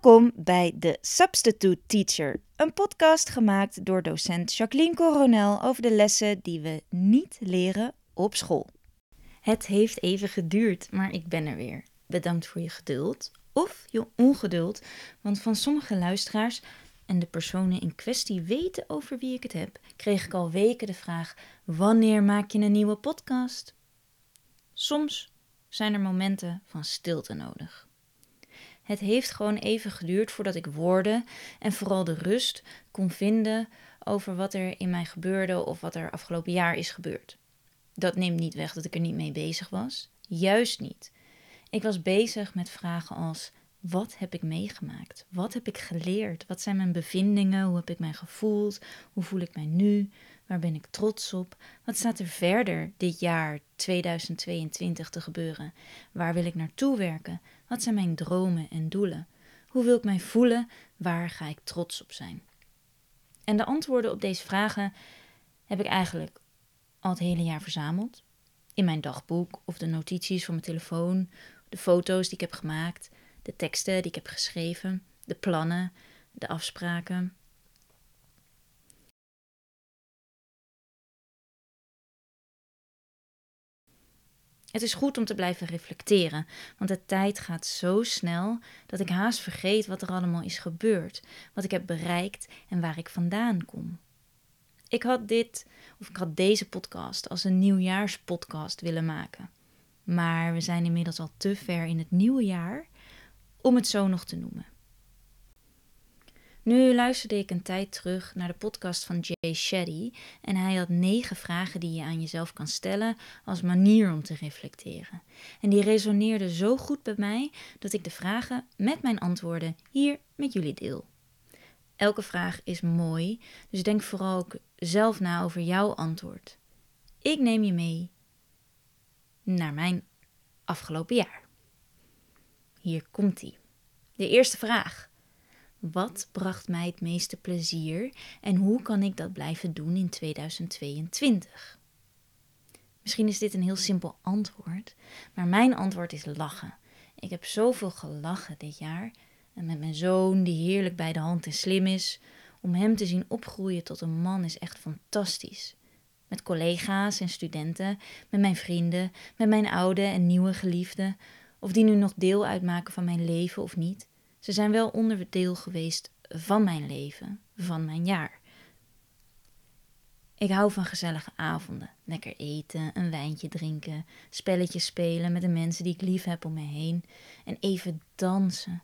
Welkom bij The Substitute Teacher, een podcast gemaakt door docent Jacqueline Coronel over de lessen die we niet leren op school. Het heeft even geduurd, maar ik ben er weer. Bedankt voor je geduld of je ongeduld, want van sommige luisteraars en de personen in kwestie weten over wie ik het heb, kreeg ik al weken de vraag: wanneer maak je een nieuwe podcast? Soms zijn er momenten van stilte nodig. Het heeft gewoon even geduurd voordat ik woorden en vooral de rust kon vinden over wat er in mij gebeurde of wat er afgelopen jaar is gebeurd. Dat neemt niet weg dat ik er niet mee bezig was. Juist niet. Ik was bezig met vragen als: wat heb ik meegemaakt? Wat heb ik geleerd? Wat zijn mijn bevindingen? Hoe heb ik mij gevoeld? Hoe voel ik mij nu? Waar ben ik trots op? Wat staat er verder dit jaar 2022 te gebeuren? Waar wil ik naartoe werken? Wat zijn mijn dromen en doelen? Hoe wil ik mij voelen? Waar ga ik trots op zijn? En de antwoorden op deze vragen heb ik eigenlijk al het hele jaar verzameld. In mijn dagboek of de notities van mijn telefoon, de foto's die ik heb gemaakt, de teksten die ik heb geschreven, de plannen, de afspraken. Het is goed om te blijven reflecteren, want de tijd gaat zo snel dat ik haast vergeet wat er allemaal is gebeurd, wat ik heb bereikt en waar ik vandaan kom. Ik had dit, of ik had deze podcast als een nieuwjaarspodcast willen maken. Maar we zijn inmiddels al te ver in het nieuwe jaar om het zo nog te noemen. Nu luisterde ik een tijd terug naar de podcast van Jay Shetty en hij had negen vragen die je aan jezelf kan stellen als manier om te reflecteren. En die resoneerden zo goed bij mij dat ik de vragen met mijn antwoorden hier met jullie deel. Elke vraag is mooi, dus denk vooral ook zelf na over jouw antwoord. Ik neem je mee naar mijn afgelopen jaar. Hier komt ie. De eerste vraag. Wat bracht mij het meeste plezier en hoe kan ik dat blijven doen in 2022? Misschien is dit een heel simpel antwoord, maar mijn antwoord is lachen. Ik heb zoveel gelachen dit jaar en met mijn zoon, die heerlijk bij de hand en slim is, om hem te zien opgroeien tot een man is echt fantastisch. Met collega's en studenten, met mijn vrienden, met mijn oude en nieuwe geliefden, of die nu nog deel uitmaken van mijn leven of niet. Ze zijn wel onderdeel geweest van mijn leven, van mijn jaar. Ik hou van gezellige avonden. Lekker eten, een wijntje drinken, spelletjes spelen met de mensen die ik lief heb om me heen. En even dansen.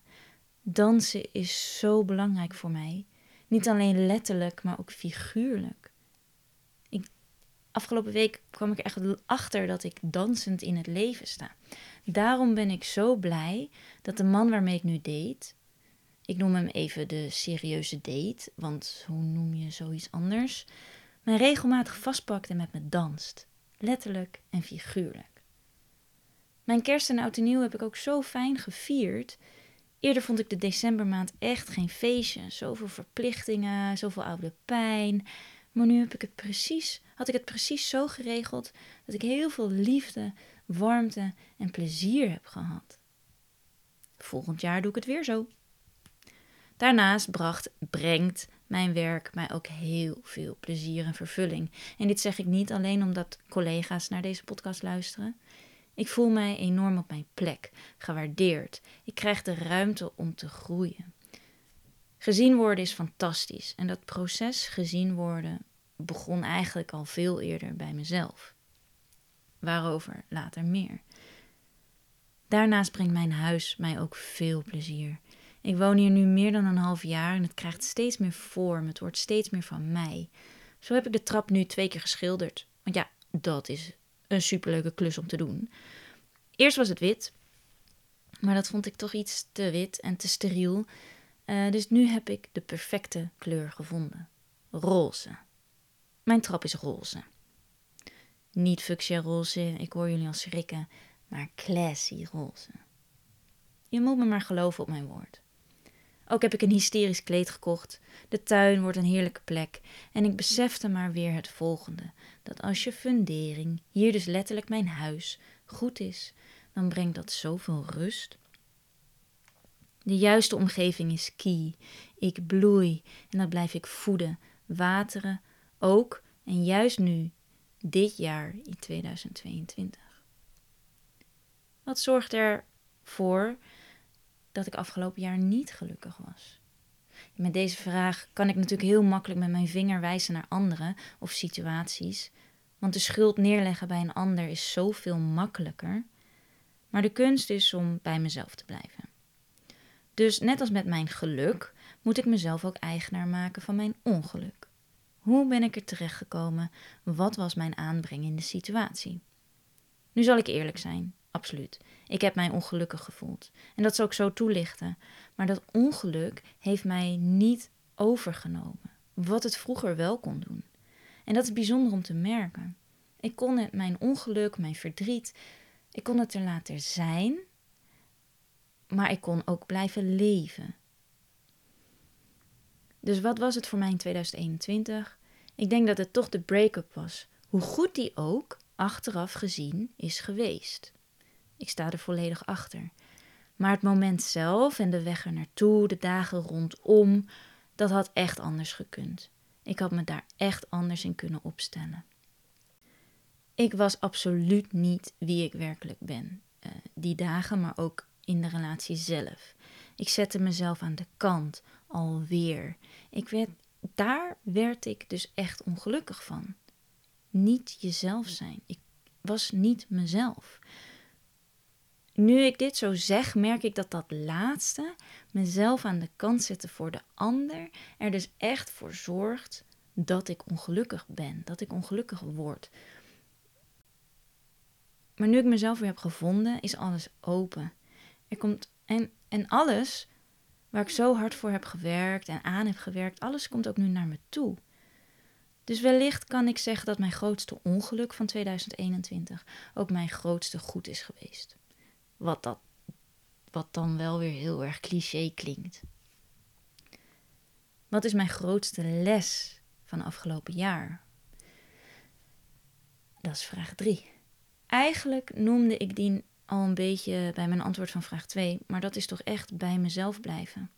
Dansen is zo belangrijk voor mij. Niet alleen letterlijk, maar ook figuurlijk. Afgelopen week kwam ik echt achter dat ik dansend in het leven sta. Daarom ben ik zo blij dat de man waarmee ik nu date, ik noem hem even de serieuze date, want hoe noem je zoiets anders, mij regelmatig vastpakt en met me danst, letterlijk en figuurlijk. Mijn kerst en oud en nieuw heb ik ook zo fijn gevierd. Eerder vond ik de decembermaand echt geen feestje. Zoveel verplichtingen, zoveel oude pijn. Maar nu heb ik het precies, had ik het precies zo geregeld dat ik heel veel liefde, warmte en plezier heb gehad. Volgend jaar doe ik het weer zo. Daarnaast bracht, brengt mijn werk mij ook heel veel plezier en vervulling. En dit zeg ik niet alleen omdat collega's naar deze podcast luisteren. Ik voel mij enorm op mijn plek, gewaardeerd. Ik krijg de ruimte om te groeien. Gezien worden is fantastisch en dat proces gezien worden begon eigenlijk al veel eerder bij mezelf. Waarover later meer. Daarnaast brengt mijn huis mij ook veel plezier. Ik woon hier nu meer dan een half jaar en het krijgt steeds meer vorm. Het wordt steeds meer van mij. Zo heb ik de trap nu twee keer geschilderd. Want ja, dat is een superleuke klus om te doen. Eerst was het wit, maar dat vond ik toch iets te wit en te steriel. Uh, dus nu heb ik de perfecte kleur gevonden: roze. Mijn trap is roze. Niet fuchsia roze, ik hoor jullie al schrikken, maar classy roze. Je moet me maar geloven op mijn woord. Ook heb ik een hysterisch kleed gekocht. De tuin wordt een heerlijke plek. En ik besefte maar weer het volgende: dat als je fundering, hier dus letterlijk mijn huis, goed is, dan brengt dat zoveel rust. De juiste omgeving is key. Ik bloei en dat blijf ik voeden, wateren, ook en juist nu, dit jaar in 2022. Wat zorgt ervoor dat ik afgelopen jaar niet gelukkig was? Met deze vraag kan ik natuurlijk heel makkelijk met mijn vinger wijzen naar anderen of situaties, want de schuld neerleggen bij een ander is zoveel makkelijker. Maar de kunst is om bij mezelf te blijven. Dus net als met mijn geluk, moet ik mezelf ook eigenaar maken van mijn ongeluk. Hoe ben ik er terechtgekomen? Wat was mijn aanbreng in de situatie? Nu zal ik eerlijk zijn, absoluut. Ik heb mij ongelukkig gevoeld. En dat zal ik zo toelichten. Maar dat ongeluk heeft mij niet overgenomen. Wat het vroeger wel kon doen. En dat is bijzonder om te merken. Ik kon het, mijn ongeluk, mijn verdriet, ik kon het er laten zijn, maar ik kon ook blijven leven. Dus wat was het voor mij in 2021? Ik denk dat het toch de break-up was. Hoe goed die ook achteraf gezien is geweest. Ik sta er volledig achter. Maar het moment zelf en de weg er naartoe, de dagen rondom, dat had echt anders gekund. Ik had me daar echt anders in kunnen opstellen. Ik was absoluut niet wie ik werkelijk ben. Uh, die dagen, maar ook in de relatie zelf. Ik zette mezelf aan de kant, alweer. Ik werd, daar werd ik dus echt ongelukkig van. Niet jezelf zijn. Ik was niet mezelf. Nu ik dit zo zeg, merk ik dat dat laatste, mezelf aan de kant zetten voor de ander, er dus echt voor zorgt dat ik ongelukkig ben, dat ik ongelukkig word. Maar nu ik mezelf weer heb gevonden, is alles open. Er komt en, en alles waar ik zo hard voor heb gewerkt en aan heb gewerkt, alles komt ook nu naar me toe. Dus wellicht kan ik zeggen dat mijn grootste ongeluk van 2021 ook mijn grootste goed is geweest. Wat, dat, wat dan wel weer heel erg cliché klinkt. Wat is mijn grootste les van afgelopen jaar? Dat is vraag 3. Eigenlijk noemde ik die al een beetje bij mijn antwoord van vraag 2, maar dat is toch echt bij mezelf blijven.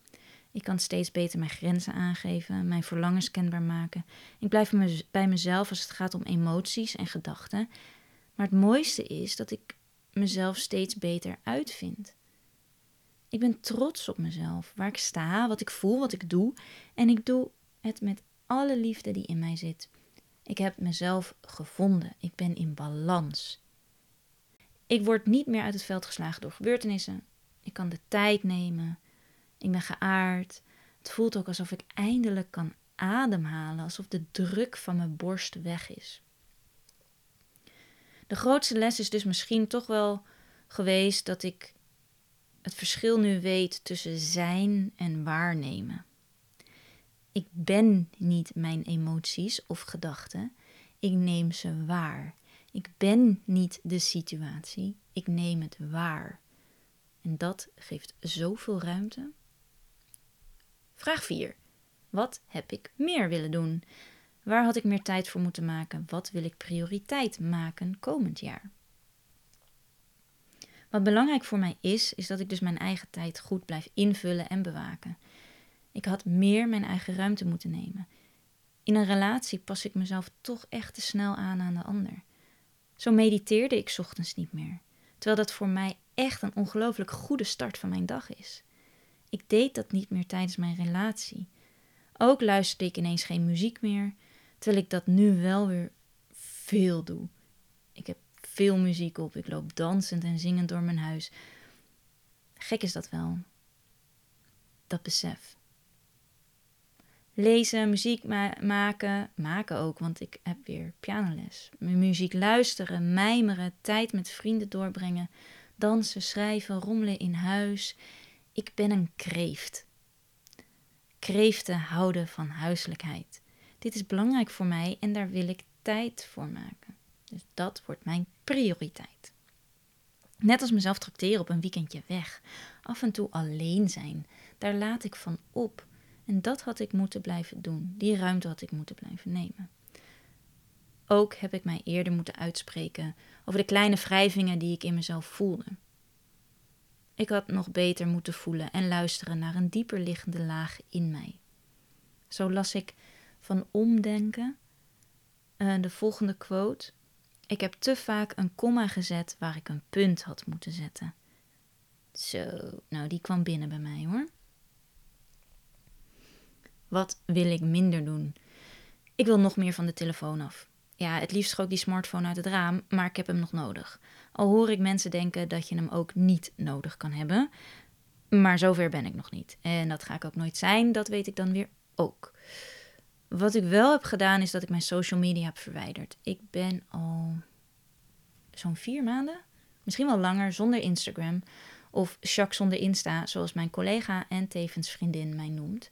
Ik kan steeds beter mijn grenzen aangeven, mijn verlangens kenbaar maken. Ik blijf bij mezelf als het gaat om emoties en gedachten. Maar het mooiste is dat ik mezelf steeds beter uitvind. Ik ben trots op mezelf, waar ik sta, wat ik voel, wat ik doe. En ik doe het met alle liefde die in mij zit. Ik heb mezelf gevonden. Ik ben in balans. Ik word niet meer uit het veld geslagen door gebeurtenissen. Ik kan de tijd nemen. Ik ben geaard. Het voelt ook alsof ik eindelijk kan ademhalen, alsof de druk van mijn borst weg is. De grootste les is dus misschien toch wel geweest dat ik het verschil nu weet tussen zijn en waarnemen. Ik ben niet mijn emoties of gedachten, ik neem ze waar. Ik ben niet de situatie, ik neem het waar. En dat geeft zoveel ruimte. Vraag 4. Wat heb ik meer willen doen? Waar had ik meer tijd voor moeten maken? Wat wil ik prioriteit maken komend jaar? Wat belangrijk voor mij is, is dat ik dus mijn eigen tijd goed blijf invullen en bewaken. Ik had meer mijn eigen ruimte moeten nemen. In een relatie pas ik mezelf toch echt te snel aan aan de ander. Zo mediteerde ik ochtends niet meer, terwijl dat voor mij echt een ongelooflijk goede start van mijn dag is. Ik deed dat niet meer tijdens mijn relatie. Ook luisterde ik ineens geen muziek meer, terwijl ik dat nu wel weer veel doe. Ik heb veel muziek op, ik loop dansend en zingend door mijn huis. Gek is dat wel. Dat besef. Lezen, muziek maken, maken ook, want ik heb weer pianoles. Muziek luisteren, mijmeren, tijd met vrienden doorbrengen, dansen, schrijven, rommelen in huis. Ik ben een kreeft. Kreeften houden van huiselijkheid. Dit is belangrijk voor mij en daar wil ik tijd voor maken. Dus dat wordt mijn prioriteit. Net als mezelf tracteren op een weekendje weg. Af en toe alleen zijn. Daar laat ik van op. En dat had ik moeten blijven doen. Die ruimte had ik moeten blijven nemen. Ook heb ik mij eerder moeten uitspreken over de kleine wrijvingen die ik in mezelf voelde. Ik had nog beter moeten voelen en luisteren naar een dieper liggende laag in mij. Zo las ik van omdenken uh, de volgende quote. Ik heb te vaak een komma gezet waar ik een punt had moeten zetten. Zo, nou die kwam binnen bij mij hoor. Wat wil ik minder doen? Ik wil nog meer van de telefoon af. Ja, het liefst ook die smartphone uit het raam, maar ik heb hem nog nodig. Al hoor ik mensen denken dat je hem ook niet nodig kan hebben. Maar zover ben ik nog niet. En dat ga ik ook nooit zijn, dat weet ik dan weer ook. Wat ik wel heb gedaan, is dat ik mijn social media heb verwijderd. Ik ben al zo'n vier maanden, misschien wel langer, zonder Instagram. Of Jacques zonder Insta, zoals mijn collega en tevens vriendin mij noemt.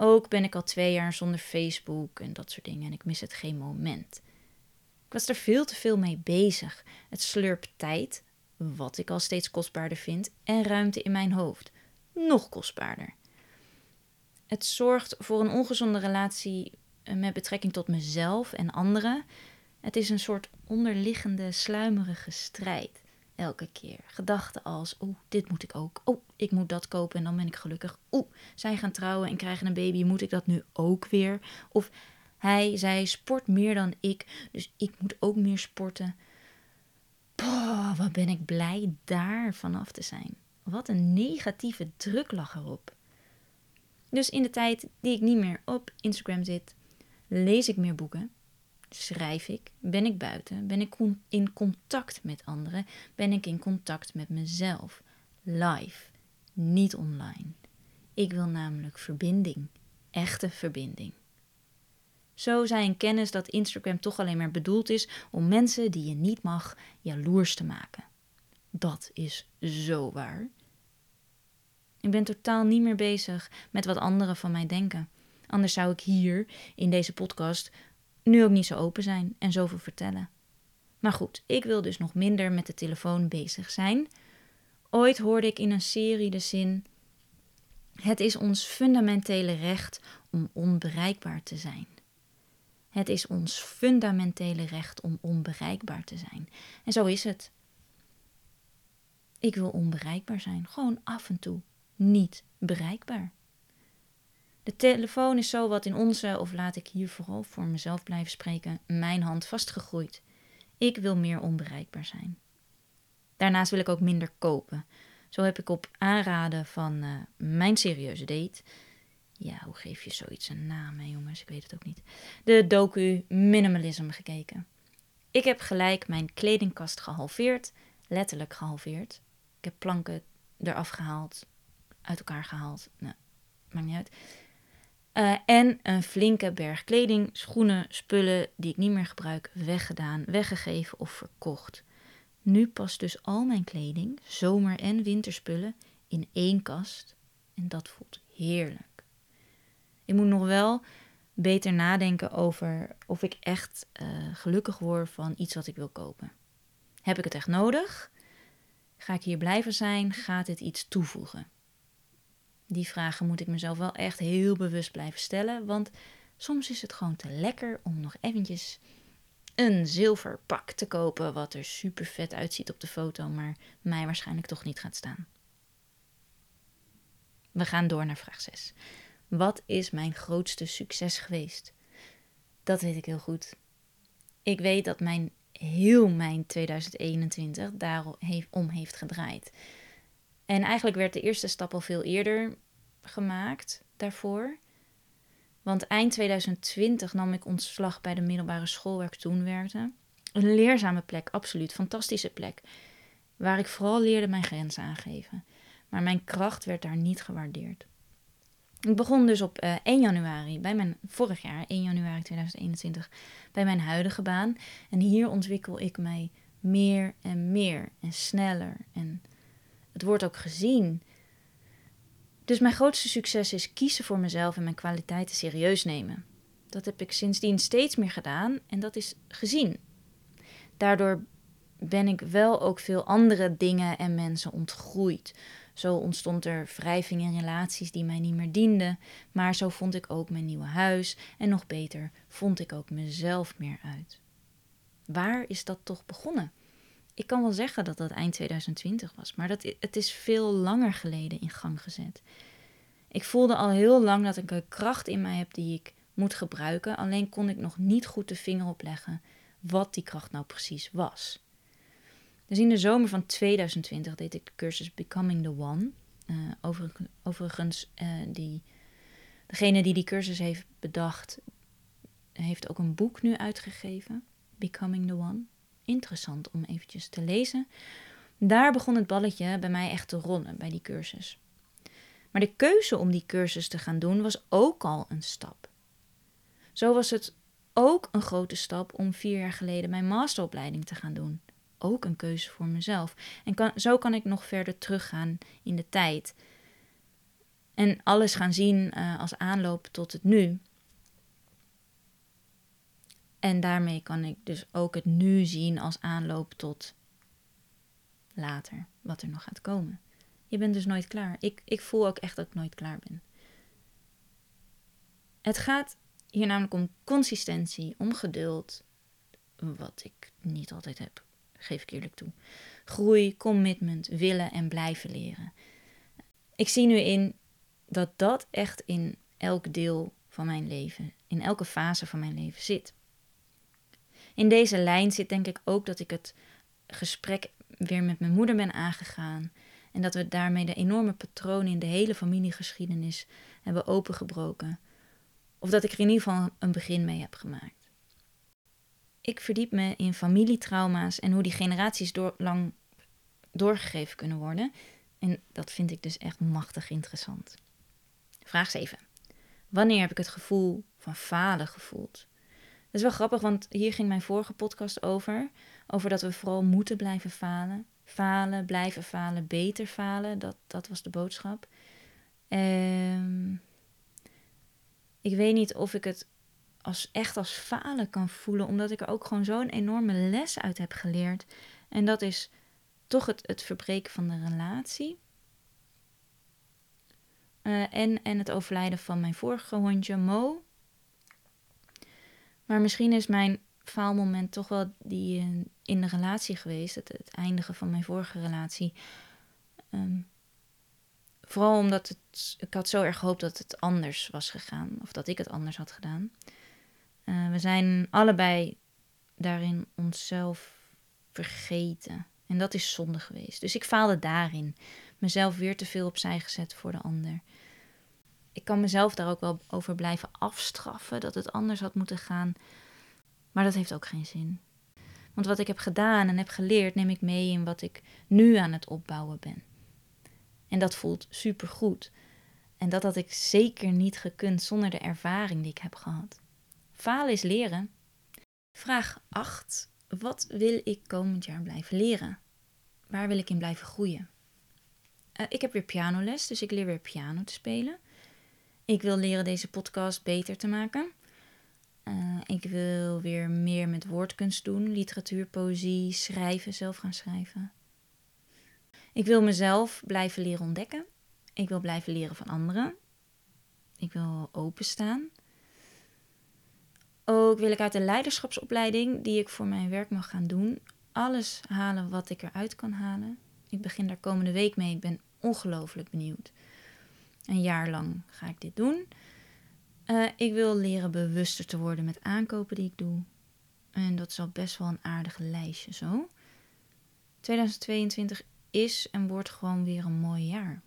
Ook ben ik al twee jaar zonder Facebook en dat soort dingen en ik mis het geen moment. Ik was er veel te veel mee bezig. Het slurpt tijd, wat ik al steeds kostbaarder vind, en ruimte in mijn hoofd. Nog kostbaarder. Het zorgt voor een ongezonde relatie eh, met betrekking tot mezelf en anderen. Het is een soort onderliggende, sluimerige strijd. Elke keer. Gedachten als: oh, dit moet ik ook. Oh, ik moet dat kopen en dan ben ik gelukkig. Oeh, zij gaan trouwen en krijgen een baby. Moet ik dat nu ook weer? Of hij, zij sport meer dan ik, dus ik moet ook meer sporten. Boah, wat ben ik blij daar vanaf te zijn. Wat een negatieve druk lag erop. Dus in de tijd die ik niet meer op Instagram zit, lees ik meer boeken, schrijf ik, ben ik buiten, ben ik in contact met anderen, ben ik in contact met mezelf, live, niet online. Ik wil namelijk verbinding, echte verbinding. Zo zijn kennis dat Instagram toch alleen maar bedoeld is om mensen die je niet mag jaloers te maken. Dat is zo waar. Ik ben totaal niet meer bezig met wat anderen van mij denken. Anders zou ik hier, in deze podcast, nu ook niet zo open zijn en zoveel vertellen. Maar goed, ik wil dus nog minder met de telefoon bezig zijn. Ooit hoorde ik in een serie de zin: Het is ons fundamentele recht om onbereikbaar te zijn. Het is ons fundamentele recht om onbereikbaar te zijn. En zo is het. Ik wil onbereikbaar zijn, gewoon af en toe niet bereikbaar. De telefoon is zo wat in onze, of laat ik hier vooral voor mezelf blijven spreken, mijn hand vastgegroeid. Ik wil meer onbereikbaar zijn. Daarnaast wil ik ook minder kopen. Zo heb ik op aanraden van uh, mijn serieuze date. Ja, hoe geef je zoiets een naam, hè, jongens? Ik weet het ook niet. De docu Minimalism gekeken. Ik heb gelijk mijn kledingkast gehalveerd, letterlijk gehalveerd. Ik heb planken eraf gehaald, uit elkaar gehaald. Nou, maakt niet uit. Uh, en een flinke berg kleding, schoenen, spullen die ik niet meer gebruik, weggedaan, weggegeven of verkocht. Nu past dus al mijn kleding, zomer- en winterspullen, in één kast. En dat voelt heerlijk. Ik moet nog wel beter nadenken over of ik echt uh, gelukkig word van iets wat ik wil kopen. Heb ik het echt nodig? Ga ik hier blijven zijn? Gaat dit iets toevoegen? Die vragen moet ik mezelf wel echt heel bewust blijven stellen, want soms is het gewoon te lekker om nog eventjes een zilver pak te kopen wat er super vet uitziet op de foto, maar mij waarschijnlijk toch niet gaat staan. We gaan door naar vraag 6. Wat is mijn grootste succes geweest? Dat weet ik heel goed. Ik weet dat mijn heel mijn 2021 daarom heeft gedraaid. En eigenlijk werd de eerste stap al veel eerder gemaakt daarvoor. Want eind 2020 nam ik ontslag bij de middelbare school waar ik toen werkte. Een leerzame plek, absoluut. Fantastische plek. Waar ik vooral leerde mijn grenzen aangeven. Maar mijn kracht werd daar niet gewaardeerd. Ik begon dus op uh, eh, 1 januari, bij mijn, vorig jaar, 1 januari 2021, bij mijn huidige baan. En hier ontwikkel ik mij meer en meer en sneller. En het wordt ook gezien. Dus mijn grootste succes is kiezen voor mezelf en mijn kwaliteiten serieus nemen. Dat heb ik sindsdien steeds meer gedaan en dat is gezien. Daardoor ben ik wel ook veel andere dingen en mensen ontgroeid. Zo ontstond er wrijving in relaties die mij niet meer dienden, maar zo vond ik ook mijn nieuwe huis en nog beter vond ik ook mezelf meer uit. Waar is dat toch begonnen? Ik kan wel zeggen dat dat eind 2020 was, maar dat, het is veel langer geleden in gang gezet. Ik voelde al heel lang dat ik een kracht in mij heb die ik moet gebruiken, alleen kon ik nog niet goed de vinger opleggen wat die kracht nou precies was. Dus in de zomer van 2020 deed ik de cursus Becoming the One. Uh, overigens, uh, die, degene die die cursus heeft bedacht, heeft ook een boek nu uitgegeven, Becoming the One. Interessant om eventjes te lezen. Daar begon het balletje bij mij echt te rollen bij die cursus. Maar de keuze om die cursus te gaan doen was ook al een stap. Zo was het ook een grote stap om vier jaar geleden mijn masteropleiding te gaan doen. Ook een keuze voor mezelf. En zo kan ik nog verder teruggaan in de tijd. En alles gaan zien uh, als aanloop tot het nu. En daarmee kan ik dus ook het nu zien als aanloop tot later, wat er nog gaat komen. Je bent dus nooit klaar. Ik, ik voel ook echt dat ik nooit klaar ben. Het gaat hier namelijk om consistentie, om geduld, wat ik niet altijd heb, geef ik eerlijk toe. Groei, commitment, willen en blijven leren. Ik zie nu in dat dat echt in elk deel van mijn leven, in elke fase van mijn leven zit. In deze lijn zit denk ik ook dat ik het gesprek weer met mijn moeder ben aangegaan. En dat we daarmee de enorme patronen in de hele familiegeschiedenis hebben opengebroken. Of dat ik er in ieder geval een begin mee heb gemaakt. Ik verdiep me in familietrauma's en hoe die generaties door, lang doorgegeven kunnen worden. En dat vind ik dus echt machtig interessant. Vraag 7. Wanneer heb ik het gevoel van falen gevoeld? Dat is wel grappig, want hier ging mijn vorige podcast over. Over dat we vooral moeten blijven falen. Falen, blijven falen, beter falen. Dat, dat was de boodschap. Um, ik weet niet of ik het als, echt als falen kan voelen, omdat ik er ook gewoon zo'n enorme les uit heb geleerd. En dat is toch het, het verbreken van de relatie. Uh, en, en het overlijden van mijn vorige hondje, Mo. Maar misschien is mijn faalmoment toch wel die uh, in de relatie geweest. Het, eindigen van mijn vorige relatie. Um, Vooral omdat het, ik had zo erg gehoopt dat het anders was gegaan. Of dat ik het anders had gedaan. Uh, we zijn allebei daarin onszelf vergeten. En dat is zonde geweest. Dus ik faalde daarin. Mezelf weer te veel opzij gezet voor de ander. Ik kan mezelf daar ook wel over blijven afstraffen dat het anders had moeten gaan. Maar dat heeft ook geen zin. Want wat ik heb gedaan en heb geleerd, neem ik mee in wat ik nu aan het opbouwen ben. En dat voelt supergoed. En dat had ik zeker niet gekund zonder de ervaring die ik heb gehad. Falen is leren. Vraag 8. Wat wil ik komend jaar blijven leren? Waar wil ik in blijven groeien? Uh, ik heb weer pianoles, dus ik leer weer piano te spelen. Ik wil leren deze podcast beter te maken. Uh, ik wil weer meer met woordkunst doen, literatuur, poëzie, schrijven, zelf gaan schrijven. Ik wil mezelf blijven leren ontdekken. Ik wil blijven leren van anderen. Ik wil openstaan. Ook wil ik uit de leiderschapsopleiding die ik voor mijn werk mag gaan doen, alles halen wat ik eruit kan halen. Ik begin daar komende week mee. Ik ben ongelooflijk benieuwd. Een jaar lang ga ik dit doen. Uh, ik wil leren bewuster te worden met aankopen die ik doe. En dat is al best wel een aardige lijstje zo. 2022 is en wordt gewoon weer een mooi jaar.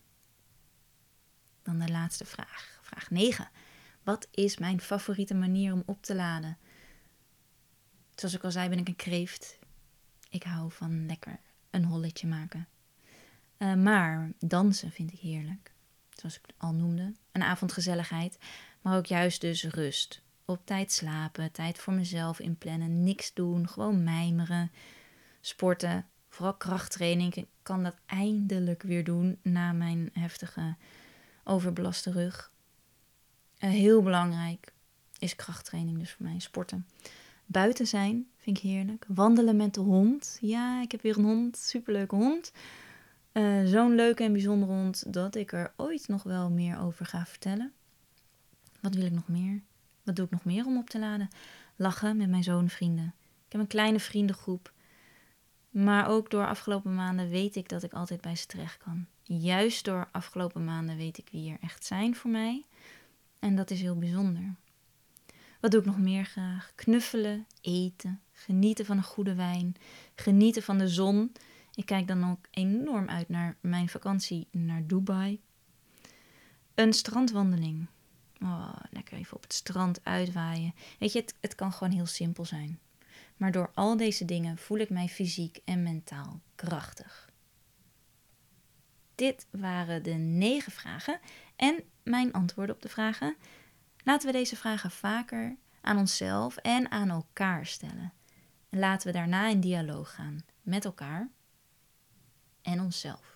Dan de laatste vraag, vraag 9. Wat is mijn favoriete manier om op te laden? Zoals ik al zei, ben ik een kreeft. Ik hou van lekker een holletje maken. Uh, maar dansen vind ik heerlijk. Zoals ik al noemde. Een avondgezelligheid. Maar ook juist dus rust. Op tijd slapen, tijd voor mezelf inplannen, niks doen, gewoon mijmeren. Sporten, vooral krachttraining. Ik kan dat eindelijk weer doen na mijn heftige overbelaste rug. Uh, heel belangrijk is krachttraining dus voor mij. Sporten. Buiten zijn vind ik heerlijk. Wandelen met de hond. Ja, ik heb weer een hond. Superleuke hond. Uh, Zo'n leuke en bijzondere hond dat ik er ooit nog wel meer over ga vertellen. Wat wil ik nog meer? Wat doe ik nog meer om op te laden? Lachen met mijn zoon vrienden. Ik heb een kleine vriendengroep Maar ook door afgelopen maanden weet ik dat ik altijd bij ze terecht kan. Juist door afgelopen maanden weet ik wie er echt zijn voor mij. En dat is heel bijzonder. Wat doe ik nog meer graag? Knuffelen, eten, genieten van een goede wijn, genieten van de zon. Ik kijk dan ook enorm uit naar mijn vakantie naar Dubai. Een strandwandeling. Oh, lekker even op het strand uitwaaien. Weet je, het, kan gewoon heel simpel zijn. Maar door al deze dingen voel ik mij fysiek en mentaal krachtig. Dit waren de negen vragen en mijn antwoorden op de vragen. Laten we deze vragen vaker aan onszelf en aan elkaar stellen. En laten we daarna in dialoog gaan met elkaar en onszelf.